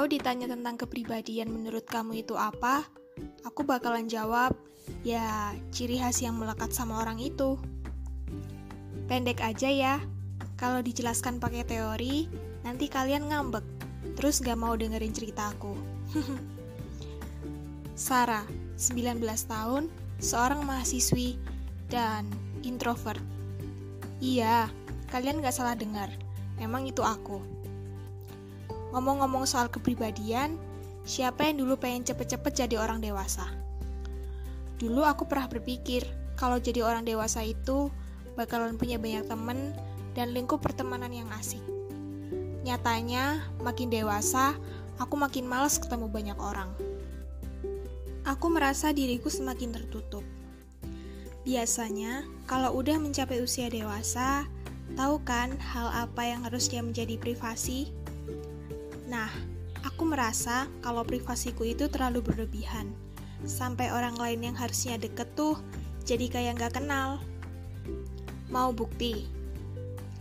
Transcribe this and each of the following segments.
Kalau ditanya tentang kepribadian menurut kamu itu apa, aku bakalan jawab, ya ciri khas yang melekat sama orang itu. Pendek aja ya, kalau dijelaskan pakai teori, nanti kalian ngambek, terus gak mau dengerin cerita aku. Sarah, 19 tahun, seorang mahasiswi, dan introvert. Iya, kalian gak salah dengar, memang itu aku. Ngomong-ngomong soal kepribadian, siapa yang dulu pengen cepet-cepet jadi orang dewasa? Dulu aku pernah berpikir, kalau jadi orang dewasa itu bakalan punya banyak temen dan lingkup pertemanan yang asik. Nyatanya, makin dewasa, aku makin males ketemu banyak orang. Aku merasa diriku semakin tertutup. Biasanya, kalau udah mencapai usia dewasa, tahu kan hal apa yang harusnya menjadi privasi? Nah, aku merasa kalau privasiku itu terlalu berlebihan. Sampai orang lain yang harusnya deket tuh jadi kayak gak kenal. Mau bukti?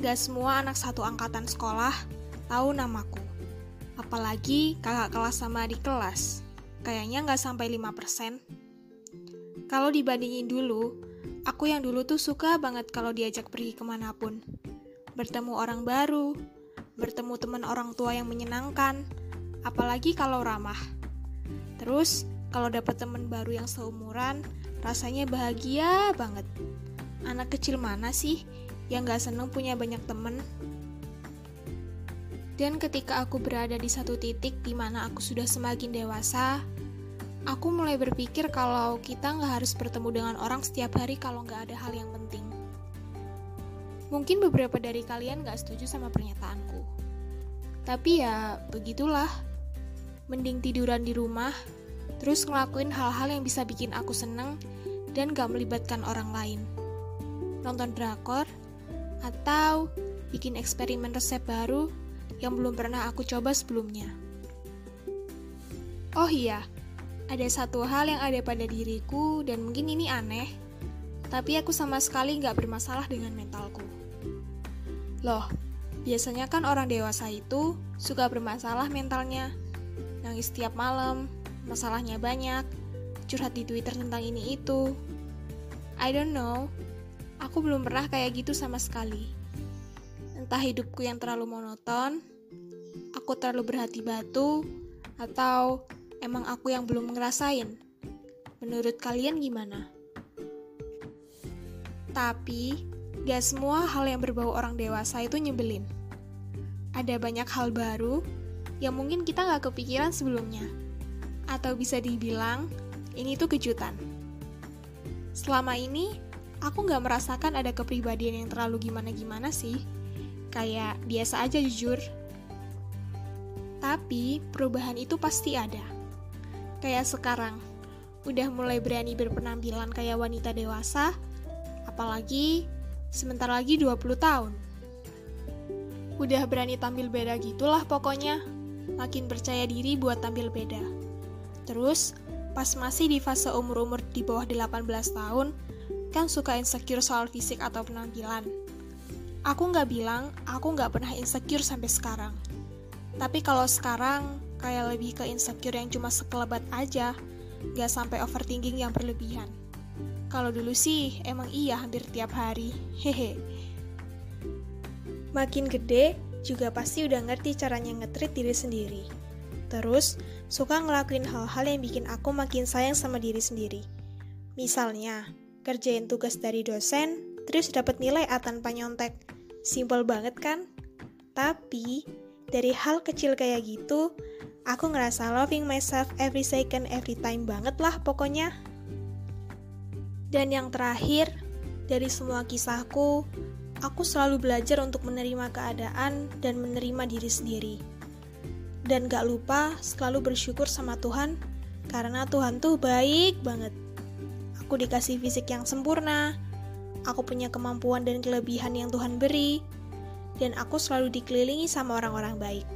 Gak semua anak satu angkatan sekolah tahu namaku. Apalagi kakak kelas sama di kelas. Kayaknya gak sampai 5%. Kalau dibandingin dulu, aku yang dulu tuh suka banget kalau diajak pergi ke mana pun. Bertemu orang baru, bertemu teman orang tua yang menyenangkan, apalagi kalau ramah. Terus, kalau dapat teman baru yang seumuran, rasanya bahagia banget. Anak kecil mana sih yang gak seneng punya banyak temen? Dan ketika aku berada di satu titik di mana aku sudah semakin dewasa, aku mulai berpikir kalau kita nggak harus bertemu dengan orang setiap hari kalau nggak ada hal yang penting. Mungkin beberapa dari kalian nggak setuju sama pernyataanku. Tapi ya, begitulah. Mending tiduran di rumah, terus ngelakuin hal-hal yang bisa bikin aku seneng dan gak melibatkan orang lain nonton drakor, atau bikin eksperimen resep baru yang belum pernah aku coba sebelumnya. Oh iya, ada satu hal yang ada pada diriku dan mungkin ini aneh, tapi aku sama sekali nggak bermasalah dengan mentalku. Loh, biasanya kan orang dewasa itu suka bermasalah mentalnya, nangis setiap malam, masalahnya banyak, curhat di Twitter tentang ini itu. I don't know, Aku belum pernah kayak gitu sama sekali. Entah hidupku yang terlalu monoton, aku terlalu berhati batu, atau emang aku yang belum ngerasain. Menurut kalian gimana? Tapi, gak semua hal yang berbau orang dewasa itu nyebelin. Ada banyak hal baru yang mungkin kita gak kepikiran sebelumnya. Atau bisa dibilang, ini tuh kejutan. Selama ini, aku nggak merasakan ada kepribadian yang terlalu gimana-gimana sih. Kayak biasa aja jujur. Tapi perubahan itu pasti ada. Kayak sekarang, udah mulai berani berpenampilan kayak wanita dewasa, apalagi sebentar lagi 20 tahun. Udah berani tampil beda gitulah pokoknya, makin percaya diri buat tampil beda. Terus, pas masih di fase umur-umur di bawah 18 tahun, kan suka insecure soal fisik atau penampilan. Aku nggak bilang aku nggak pernah insecure sampai sekarang. Tapi kalau sekarang kayak lebih ke insecure yang cuma sekelebat aja, nggak sampai overthinking yang berlebihan. Kalau dulu sih emang iya hampir tiap hari, hehe. Makin gede, juga pasti udah ngerti caranya ngetrit diri sendiri. Terus, suka ngelakuin hal-hal yang bikin aku makin sayang sama diri sendiri. Misalnya, kerjain tugas dari dosen, terus dapat nilai A tanpa nyontek. Simpel banget kan? Tapi, dari hal kecil kayak gitu, aku ngerasa loving myself every second, every time banget lah pokoknya. Dan yang terakhir, dari semua kisahku, aku selalu belajar untuk menerima keadaan dan menerima diri sendiri. Dan gak lupa selalu bersyukur sama Tuhan, karena Tuhan tuh baik banget. Aku dikasih fisik yang sempurna, aku punya kemampuan dan kelebihan yang Tuhan beri, dan aku selalu dikelilingi sama orang-orang baik.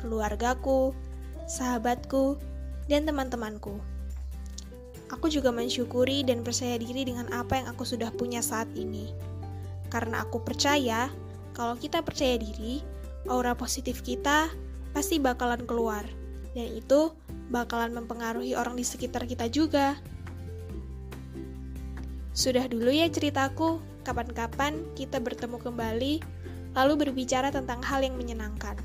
Keluargaku, sahabatku, dan teman-temanku. Aku juga mensyukuri dan percaya diri dengan apa yang aku sudah punya saat ini. Karena aku percaya, kalau kita percaya diri, aura positif kita pasti bakalan keluar. Dan itu bakalan mempengaruhi orang di sekitar kita juga. Sudah dulu ya ceritaku, kapan-kapan kita bertemu kembali, lalu berbicara tentang hal yang menyenangkan.